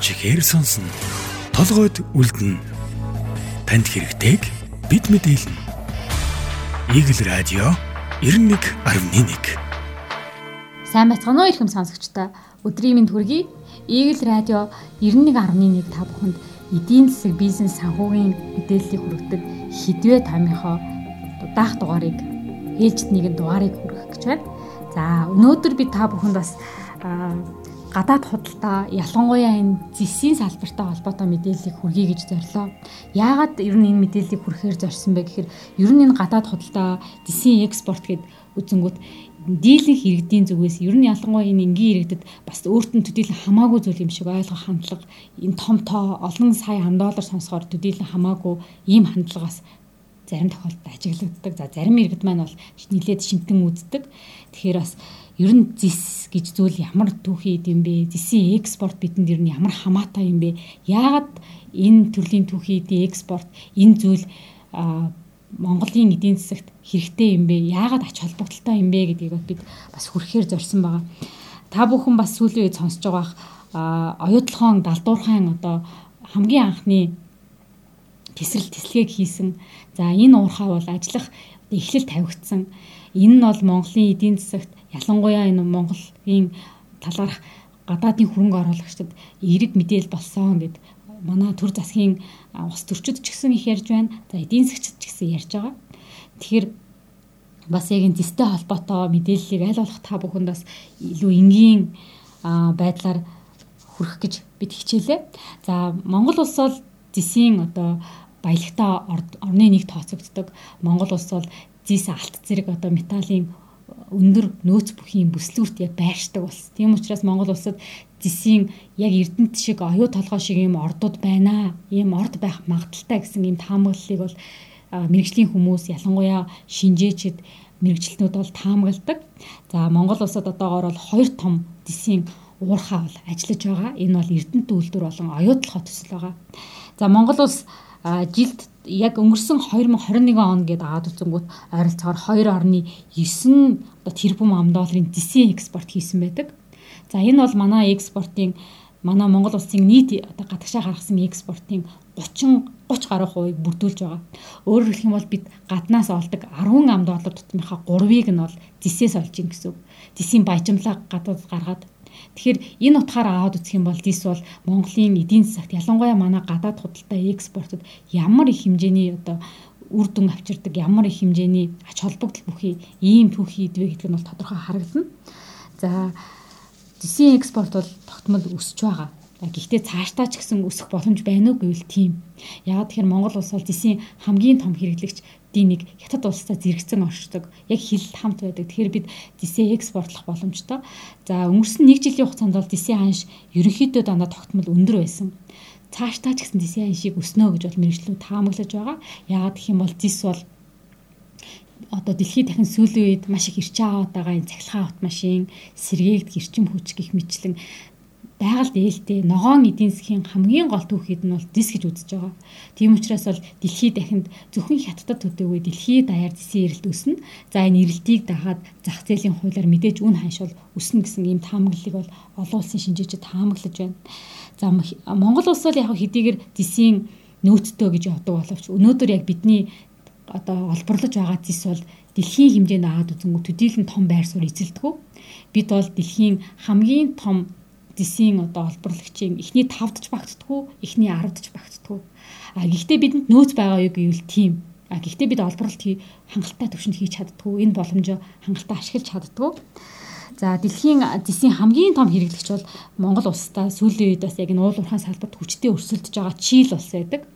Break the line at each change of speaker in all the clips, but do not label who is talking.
чихээр сонсно. Толгойд үлдэн. Танд хэрэгтэйг бид мэдээлнэ. Игэл радио 91.1
Сайн байцгаана уу ихэм сонсогчдоо. Өдрийн мэнд хүргэе. Игэл радио 91.1 та бүхэнд эдийн засаг бизнес санхүүгийн мэдээллийг хүргэдэг хідвэ томьёо даах дугаарыг ээлжид нэгэн дугаарыг хүргэх гэж байна. За өнөөдөр би та бүхэнд бас гадаад худалдаа ялангуяа энэ зэсийн салбартай холбоотой мэдээллийг хүргэе гэж зорилоо. Яагаад ер нь энэ мэдээллийг хүргэхээр зорьсон бэ гэхээр ер нь энэ гадаад худалдаа зэсийн экспорт гэд үзэнгүүт дийлэнх иргэдийн зүгээс ер нь ялангуяа энэ энгийн иргэдэд бас өөрт нь төдийлөн хамаагүй зүйл юм шиг ойлгох хандлага энэ том тоо олон сая ам доллар сонсохоор төдийлөн хамаагүй ийм хандлагаас зарим тохиолдолд ажиглагддаг. За зарим иргэд маань бол нилээд шинтэн үздэг. Тэгэхээр бас ер нь зис гэж зүйл ямар түүхий юм бэ? Зисийн экспорт бидэнд ер нь ямар хамаатай юм бэ? Яагаад энэ төрлийн түүхий экспорт энэ зүйл Монголын эдийн засагт хэрэгтэй юм бэ? Яагаад ач холбогдолтой юм бэ гэдгийг бид бас хүрхээр зорьсон байгаа. Та бүхэн бас сүүлийн үед сонсож байгаа оюутлахын далдуурхайн одоо хамгийн анхны тесрэл теслэгийг хийсэн. За энэ уурхай бол ажиллах эхлэл тавигдсан. Энэ нь бол Монголын эдийн засагт ялангуяа энэ Монголын талаарх гадаадын хөрөнгө оруулагчдад эерэг мэдээлэл болсон гэд манай төр засгийн ус төрчид ч гэсэн их ярьж байна. За эдийн засгчид ч гэсэн ярьж байгаа. Тэгэхээр бас яг энэ дэстэй холбоотой мэдээллийг аль болох та бүхэнд бас илүү энгийн байдлаар хүргэх гэж бид хичээлээ. За Монгол улс бол зэсийн одоо баялагтай орны нэг тооцогддог. Монгол улс бол зис алт зэрэг одоо металлын өндөр нөөц бүхийн бүслүүрт яг байршдаг улс. Тийм учраас Монгол улсад зэсийн яг эрдэнэт шиг оюу толгой шиг юм ордууд байна. Ийм орд байх магадaltaй гэсэн ийм таамаглалыг бол мэрэгжлийн хүмүүс ялангуяа шинжээчд мэрэгчлэнүүд бол таамагладаг. За Монгол улсад одоогоор бол хоёр том зэсийн уурхаа бол ажиллаж байгаа. Энэ бол эрдэнэт үйлдвэр болон оюутлахад төсөл байгаа. За Монгол улс жилд яг өнгөрсөн 2021 он гэдээ аваад үзэнгүүт ойролцоогоор 2.9 одоо тэрбум ам долларын зэсийн экспорт хийсэн байдаг. За энэ бол манай экспортын манай Монгол улсын нийт одоо гадагшаа гаргасан экспортын 30 30 гаруй хувийг бүрдүүлж байгаа. Өөрөөр хэлэх юм бол бид гаднаас олдог 10 ам доллар тутмынхаа 3-ыг нь бол зэсээс олж ийн гэсэн үг. Зэсийн баяжмлаа гадаад гаргаад Тэгэхээр энэ утгаараа аваад үзэх юм бол дис бол Монголын эдийн засагт ялангуяа манай гадаад худалдаа экспортод ямар их хэмжээний одоо үр дүн авчирдаг ямар их хэмжээний ач холбогдол бүхий ийм түүхий идвэ гэдэг нь бол тодорхой харагдана. За дисийн экспорт бол тогтмол өсөж байгаа. Гэхдээ цаашдаа ч гэсэн өсөх боломж байна уу гэвэл тийм. Яагаад тэгэхээр Монгол улс бол дисийн хамгийн том хэрэглэгч дийг хятад улстай зэрэгцэн оршдог. Яг хил хамт байдаг. Тэгэхээр бид дисээ экспортлох боломжтой. За өнгөрсөн 1 жилийн хугацаанд бол дисээ ханш ерөнхийдөө дандаа тогтмол өндөр байсан. Цаашдаа ч гэсэн дисээ ханшийг өснө гэж бол мэрэгчлүүд таамаглаж байгаа. Яагаад гэх юм бол дис бол одоо дэлхийд дахин сүүлийн үед маш их ирчээ аваад байгаа энэ цахилгаан автомашин, сэргээгд гэрчим хүч гих мэтлэн байгаль дээлтэй ногоон эдийн засгийн хамгийн гол түүхийд нь бол дис гэж үзэж байгаа. Тийм учраас бол дэлхийд дахинд зөвхөн хятадд төдөөгүй дэлхийд даяар дисийн эрэлт өснө. За энэ эрэлтийг дагаад зах зээлийн хуулиар мэдээж үн ханшуул өснө гэсэн ийм таамаглалыг бол олон улсын шинжээчид таамаглаж байна. За Монгол улс бол яг хэдийгээр дисийн нөөцтэй гэж явдаг боловч өнөөдөр яг бидний одоо олборлож байгаа зис бол дэлхийн хэмжээнд аваад үзэнгүү төдийлөн том байр суурь эзэлдэг. Бид бол дэлхийн хамгийн том дисийн одоо олборлагчийн эхний 5-д ч багтдаггүй, эхний 10-д ч багтдаггүй. А гэхдээ бидэнд нөөц байгаа юу гэвэл тийм. А гэхдээ бид олборлолт хангалттай төвшөнд хийж чаддгүй. Энэ боломжоо хангалттай ашиглаж чаддгүй. За дэлхийн дисийн хамгийн том хэрэглэгч бол Монгол улстай сүүлийн үед бас яг энэ уул уурхайн салбарт хүчтэй өрсөлдөж байгаа Чил улс байдаг.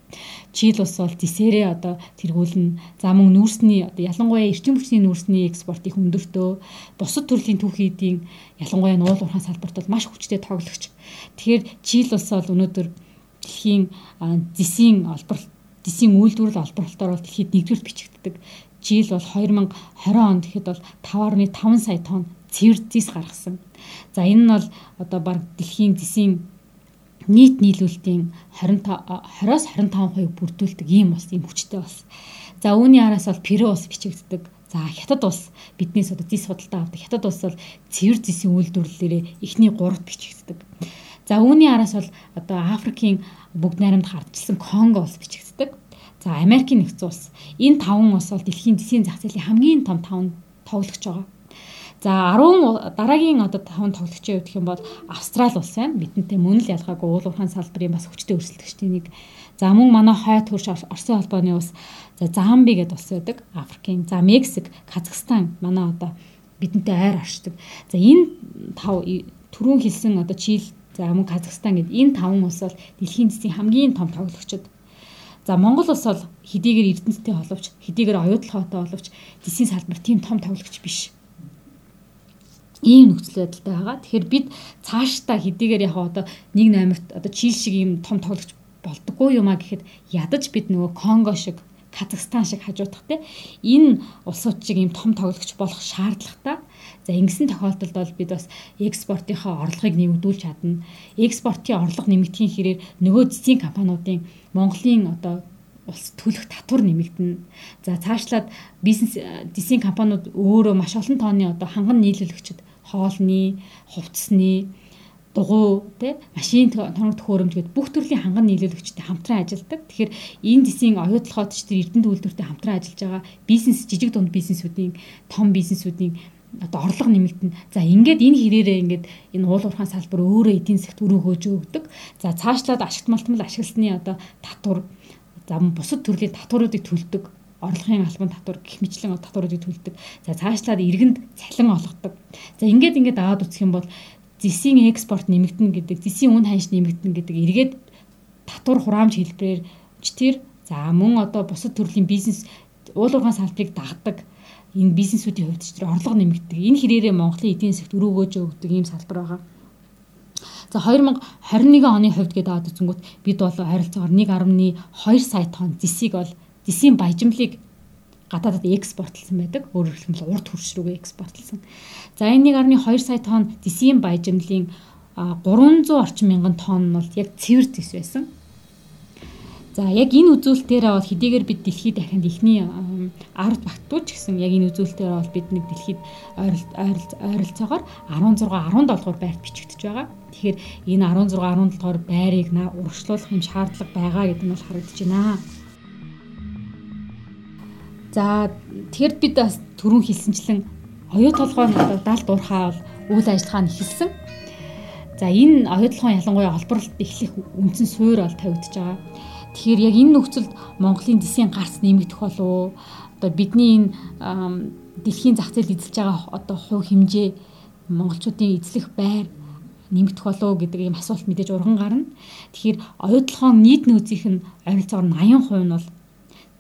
Чил улс бол дисээрээ одоо тэргүүлнэ. За мөн нүүрсний одоо ялангуяа эрчим хүчний нүүрсний экспорт их өндөртөө бусад төрлийн түүхийдийн ялангуяа уул уурхайн салбарт бол маш хүчтэй тоглогч. Тэгэхээр Чил улс бол өнөөдөр дэлхийн дисийн олборлолт дисийн үйлдвэрлэл олборлолтоор бол дэлхийд нэгдүгээр бичигддэг. Жил бол 2020 онд гэхэд бол 5.5 сая тонн цэвэр зис гаргасан. За энэ нь бол одоо баг дэлхийн зисийн нийт нийлүүлэлтийн 25 20-оос 25% бүрдүүлдэг ийм бас ийм хүчтэй бас. За үүний араас бол Перу улс бичигддэг. За хятад улс биднээс одоо зис судалтаа авдаг. Хятад улс бол цэвэр зисийн үйлдвэрлэлээрээ эхний 3-т бичигддэг. За үүний араас бол одоо Африкийн бүгд найрамд хардчилсан Конго улс бичигддэг. За Америкийн нэгдсэн улс. Энэ таван улс бол дэлхийн засгийн зах зээлийн хамгийн том таван тоглогч байгаа. За 10 дараагийн одоо 5 тоглогчийн хувьд гэх юм бол Австрали улс байна. Бидэнтэй мөн л ялгаагүй уул уурхайн салбарын бас хүчтэй өрсөлдөгчдийн нэг. За мөн манай хойд хөрш Оросын холбооны улс за Замби гэдэг улс байдаг. Африкийн. За Мексик, Казахстан манай одоо бидэнтэй ойр оршдог. За энэ тав түрүүн хэлсэн одоо Чили, за мөн Казахстан гэдэг энэ таван улс бол дэлхийн засгийн хамгийн том тоглогчд. За Монгол улс бол хэдийгээр эрдэнэтэй холовч, хэдийгээр оюутлахаатай боловч дэлхийн салбар тийм том тоглогч биш ийм нөхцөл байдалтай байгаа. Тэгэхээр бид цаашдаа хэдийгээр яг одоо 1-8-т одоо Чили шиг ийм том тоглогч болдоггүй юм а гэхэд ядаж бид нөгөө Конго шиг Казахстан шиг хажуудах те энэ улсууд шиг ийм том тоглогч болох шаардлагатай. За ингэсэн тохиолдолд бол бид бас экспортынхаа орлогыг нэмэгдүүлж чадна. Экспортын орлого нэмэгдэхийн хэрээр нөгөө зэсийн компаниудын Монголын одоо улс төлөх татвар нэмэгдэнэ. За цаашлаад бизнес зэсийн компаниуд өөрөө маш олон тооны одоо ханган нийлүүлэгчд хоолны, хувцсны, дугуй, тэ машин тоног төхөөрөмж гэдэг бүх төрлийн ханган нийлүүлэгчтэй хамтран ажилладаг. Тэгэхээр энэ зэсийн оюутлогоодч тэр эрдэнэ үйлдвэртэй хамтран ажиллаж байгаа бизнес жижиг дунд бизнесүүдийн том бизнесүүдийн одоо орлого нэмэгдэнэ. За ингээд энэ хэрээрээ ингээд энэ уул уурхайн салбар өөрөө эдийн засгт өрөөгөөж өгдөг. За цаашлаад ашигт малтмал ашигласны одоо татвар за бусад төрлийн татваруудыг төлдөг орлогын албан татвар гэх мэтлэн татваруудыг төлдөг. За цаашлаад иргэнд цалин олгодог. За ингээд ингээд аваад үзэх юм бол зэсийн экспорт нэмэгдэнэ гэдэг, зэсийн үн ханш нэмэгдэнэ гэдэг эргээд татвар хураамж хэлбэрээр тэр за мөн одоо бусад төрлийн бизнес уул уурхайн салбарыг дагдаг энэ бизнесүүдийн хувьд ч тэр орлого нэмэгддэг. Энэ хэрээрээ Монголын эдийн засгт өрөөгөөж өгдөг ийм салбар байгаа. За 2021 оны хувьд гэдэг аваад үзэнгүүт бид бол ойролцоогоор 1.2 сая тонн зэсийг бол Зэсийн баяжмлыг гадаадад экспортлсон байдаг. Өөрөөр хэлбэл урд хөрш рүүгээ экспортлсон. За энэ 1.2 сая тонн зэсийн баяжмлын 300 орчим мянган тонн нь яг цэвэр зэс байсан. За яг энэ үзүүлэлтээрээ бол хэдийгээр бид дэлхийд дахинд ихний ард багтууч гэсэн яг энэ үзүүлэлтээр бол бид нэг дэлхийд ойролцоогоор 16 17 дугаар байрт бичигдэж байгаа. Тэгэхээр энэ 16 17 дугаар байрыг урагшлуулах юм шаардлага байгаа гэдэг нь бол харагдаж байна. За тэгэхэд бид бас түрүүн хэлсэнчлэн оюу толгойн далд уурхаа бол үйл ажиллагаа нь эхэлсэн. За энэ оюу толгойн ялангуяа олборлолт эхлэх үндсэн суурь бол тавигдж байгаа. Тэгэхээр яг энэ нөхцөлд Монголын дэсийн гарц нэмэгдэх болов одоо бидний энэ дэлхийн зах зээлд эзэлж байгаа одоо хувь хэмжээ монголчуудын эзлэх байр нэмэгдэх болов гэдэг ийм асуулт мэдээж урган гарна. Тэгэхээр оюутлахын нийт нөөцийнх нь ойролцоогоор 80% нь бол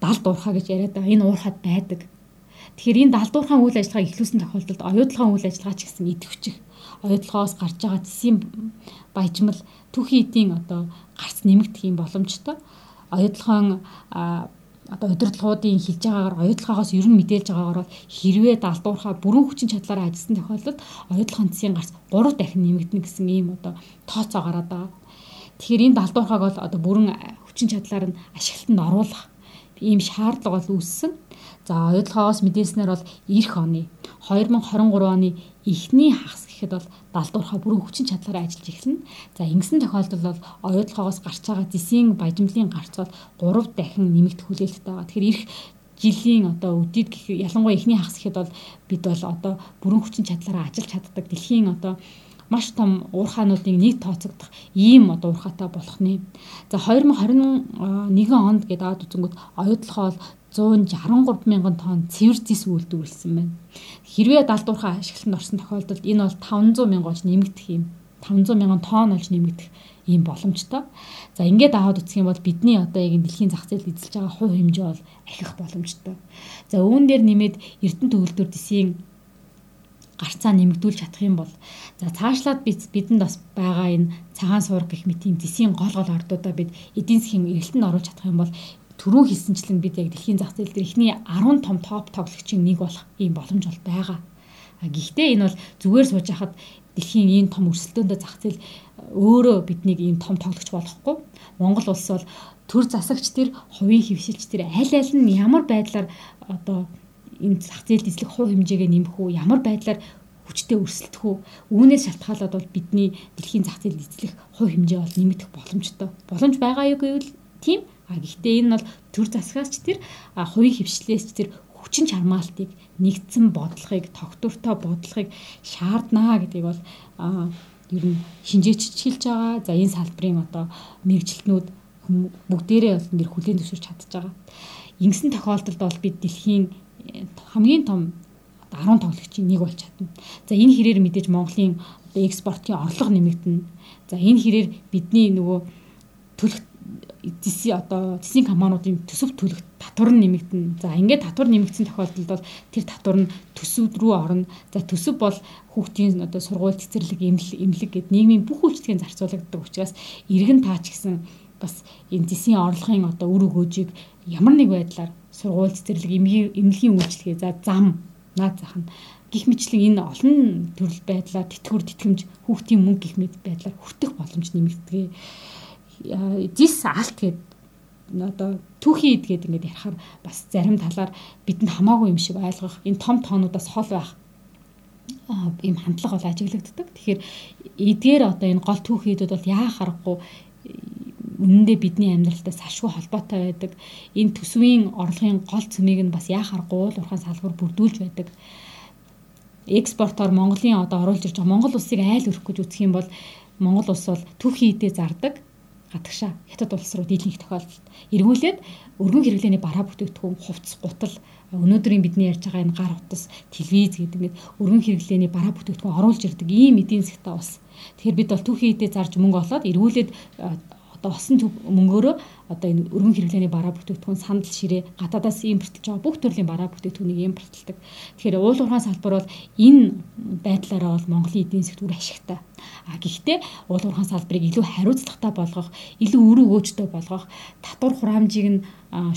далд уурхаа гэж яриад байгаа. Энэ уурхад байдаг. Тэгэхээр энэ далдуурхаан үйл ажиллагаа эхлүүлсэн тохиолдолд оюутлахын үйл ажиллагаа ч гэсэн идэвхжих. Оюутлахоос гарч байгаа зэсийн баяжмал түүхийн эдийн одоо гарц нэмэгдэх юм боломжтой. Оюутлахын одоо удирдлагуудын хэлж байгаагаар оюутлагаас ер нь мэдээлж байгаагаар хэрвээ далдуурхаа бүрэн хүчин чадлаараа ажилласан тохиолдолд оюутлахын засгийн гарц 3 дахин нэмэгдэнэ гэсэн ийм одоо тооцоо гараад байгаа. Тэгэхээр энэ далдуурхааг бол одоо бүрэн хүчин чадлаар нь ашиглалтанд оруулах ийм шаардлага бол үүссэн. За оюутлогоос мэдээснээр бол эх оны 2023 оны эхний хагас гэхэд бол далдуурхаа бүрэн хүчин чадлаараа ажиллаж эхэлнэ. За ингэсэн тохиолдолд бол оюутлогоос гарч байгаа зэсийн баяжмлын гарц бол 3 дахин нэмэгдэх хүлээлттэй байгаа. Тэгэхээр эх жилийн одоо үдид гэх ялангуяа эхний хагас гэхэд бол бид бол одоо бүрэн хүчин чадлаараа ажиллаж чаддаг дэлхийн одоо маш том уурхаануудыг нэг тооцогдох ийм одоо уурхаатай болох нэ. За 2021 онд гэдэг аваад үзэнгүүт оюутлахаа бол 163 мянган тонн цэвэр зис үйлдвэрлэсэн байна. Хэрвээ далдуурхаа ашиглалтанд орсон тохиолдолд энэ бол 500 мянган болж нэмэгдэх юм. 500 мянган тонн болж нэмэгдэх ийм боломжтой. За ингээд аваад үзэх юм бол бидний одоо яг дэлхийн зах зээлд эзэлж байгаа хувь хэмжээ бол ахих боломжтой. За үүн дээр нэмээд Эрдэнэ төгөлдөр дэсийн гарцаа нэмэгдүүлж чадах юм бол за цаашлаад бид бидэнд бас байгаа энэ цагаан суур гэх мэт юм дэсийн гол гол ордуудаа бид эдийн засгийн эргэлтэнд оруулж чадах юм бол түрүү хийсэнчлэн бид яг дэлхийн зах зээл дээр ихний 10 том топ тоглогчийн нэг болох ийм боломж бол байгаа. Гэхдээ энэ бол зүгээр сууж хахад дэлхийн ийм том өрсөлдөөнтэй зах зээл өөрөө биднийг ийм том тоглогч болохгүй. Монгол улс бол төр засагч тэр хувийн хөвшилч тэр аль аль нь ямар байдлаар одоо энэ зах зээлд эзлэх хувь хэмжээгээ нэмэх үү ямар байдлаар хүчтэй өрсөлдөх үү? Үүнээс шалтгаалаад бол бидний дэлхийн зах зээл эзлэх хувь хэмжээ бол нэмэгдэх боломжтой. Боломж байгаа юу гэвэл тийм. А гэхдээ энэ бол төр засгаас ч тэр хувийн хөвшлээс ч тэр хүчин чармаалтыг нэгдсэн бодлогыг тогтвортой бодлогыг шаарднаа гэдгийг бол ер нь шинжээчилж байгаа. За энэ салбарын одоо мэрэгчлэтнүүд бүгдээрээ бол нэр хүлээн зөвшөөрч чадж байгаа. Ингэсэн тохиолдолд бол бид дэлхийн хамгийн том 10 тоглогчийн нэг болж чадна. За энэ хэрээр мэдээж Монголын одоо экспортын орлого нэмэгдэнэ. За энэ хэрээр бидний нөгөө төлөх зэси одоо зэсийн компаниудын төсөв төлөх татвар нь нэмэгдэнэ. За ингээд татвар нэмэгдсэн тохиолдолд бол тэр татвар нь төсөв рүү орно. За төсөв бол хүүхдийн одоо сургууль цэцэрлэг эмнэлэг эмнэлэг гэд нийгмийн бүх үйлчлэгийг зарцуулагддаг учраас иргэн таач гэсэн бас энэ зэсийн орлогын одоо үр өгөөжийг ямар нэг байдлаар сургууль цэцэрлэг эмнэлгийн үйлчлэгээ за зам наад зах нь гих мэтлэн энэ олон төрөл байдлаар тэтгэвэр тэтгэмж хүүхдийн мөнгө гих мэт байдлаар хүртэх боломж нэмэгдэгээ. Зис алт гэд одоо түүхий ид гэдэг ингээд ярихаар бас зарим талаар бидэнд хамаагүй юм шиг ойлгох энэ том тоонуудаас хол байх ийм хандлага бол ажиглагддаг. Тэгэхээр эдгээр одоо энэ гол түүхийдүүд бол яа харахгүй үнэндээ бидний амьдралтаа салшгүй холбоотой байдаг. Энэ төсвийн орлогын гол цөмийг нь бас яахааргүй уул уурхайн салбар бүрдүүлж байдаг. Экспортоор Монголын одоо оруулж ирж байгаа Монгол улсыг айл өрөх гэж үзэх юм бол Монгол улс бол түүхий идэ зардаг гадагшаа хятад улс руу дийлэнх тохиолдолд эргүүлээд өргөн хэрэглээний бараа бүтээгдэхүүн хувцс гутал өнөөдрийн бидний ярьж байгаа энэ гар утас телевиз гэдэг нэг өргөн хэрэглээний бараа бүтээгдэхүүн оруулж ирдэг ийм эдийн засгтаа ус. Тэгэхээр бид бол түүхий идэ зарж мөнгө олоод эргүүлээд одоо осон мөнгөөрөө одоо энэ өргөн хэрэглээний бараа бүтээгдэхүүн сандал ширээ гадаадаас импортлж байгаа бүх төрлийн бараа бүтээгдэхүүнийг импортлдог. Тэгэхээр уул уурхайн салбар бол энэ байдлаараа бол Монголын эдийн засгт үр ашигтай. А гэхдээ уул уурхайн салбарыг илүү хариуцлагатай болгох, илүү үр өгөөжтэй болгох, татвар хураамжийг нь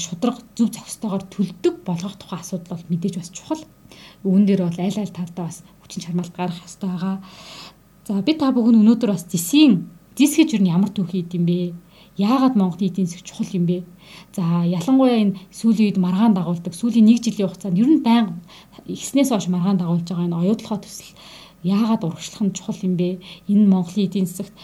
шудраг зөв зохистойгоор төлдөг болгох тухай асуудал бол мэдээж бас чухал. Үүн дээр бол аль аль талдаа бас хүчин чармаалт гарах хэрэгтэй байгаа. За би та бүхэн өнөөдөр бас зэсийн Дис гэж юу н ямар түүхий юм бэ? Яагаад Монголын эдийн засаг чухал юм бэ? За ялангуяа энэ сүүлийн үед маргаан дагуулдаг сүүлийн нэг жилийн хугацаанд ер нь байнга ихснээс хойш маргаан дагуулж байгаа энэ оюутлахаа төсөл яагаад урагшлах нь чухал юм бэ? Энэ Монголын эдийн засагт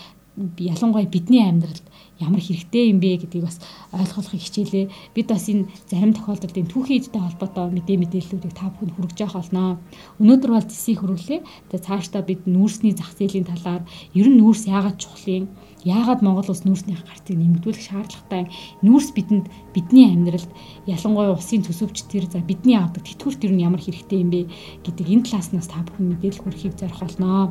ялангуяа бидний амьдралд ямар хэрэгтэй юм бэ гэдгийг бас ойлгохыг хичээлээ. Бид бас энэ зарим тохиолдолд энэ түүхийн эдтэй холбоотой мэдээ мэдээллүүдийг та бүхэнд хүргэж явах болно. Өнөөдөр бол зэсийг хөрвүүлээ. Тэгээ цаашдаа бид нүүрсний зах зээлийн талаар ер нь нүүрс яагаад чухал юм Яагаад Монгол улс нүүрсний гарцыг нэмэгдүүлэх шаардлагатай нүүрс бидэнд бидний амьдралд ялангуяа усын төсөвчдэр за бидний авдаг тэтгэврт ер нь ямар хэрэгтэй юм бэ гэдэг энэ талааснаас та бүхэн мэдээлэл хүрхийг зорих болно.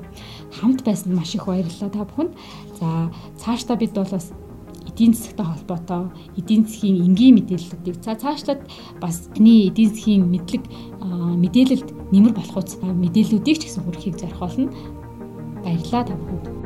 Хамт байсанд маш их баярлалаа та бүхэнд. За цаашдаа бид бол бас эдийн засгтай холбоотой эдийн засгийн энгийн мэдээллүүдийг за цаашлаад бас таны эдийн засгийн мэдлэг мэдээлэлд нэмэр болох үс мэдээллүүдийг ч гэсэн хүргэхийг зорих болно. Баярлалаа та бүхэнд.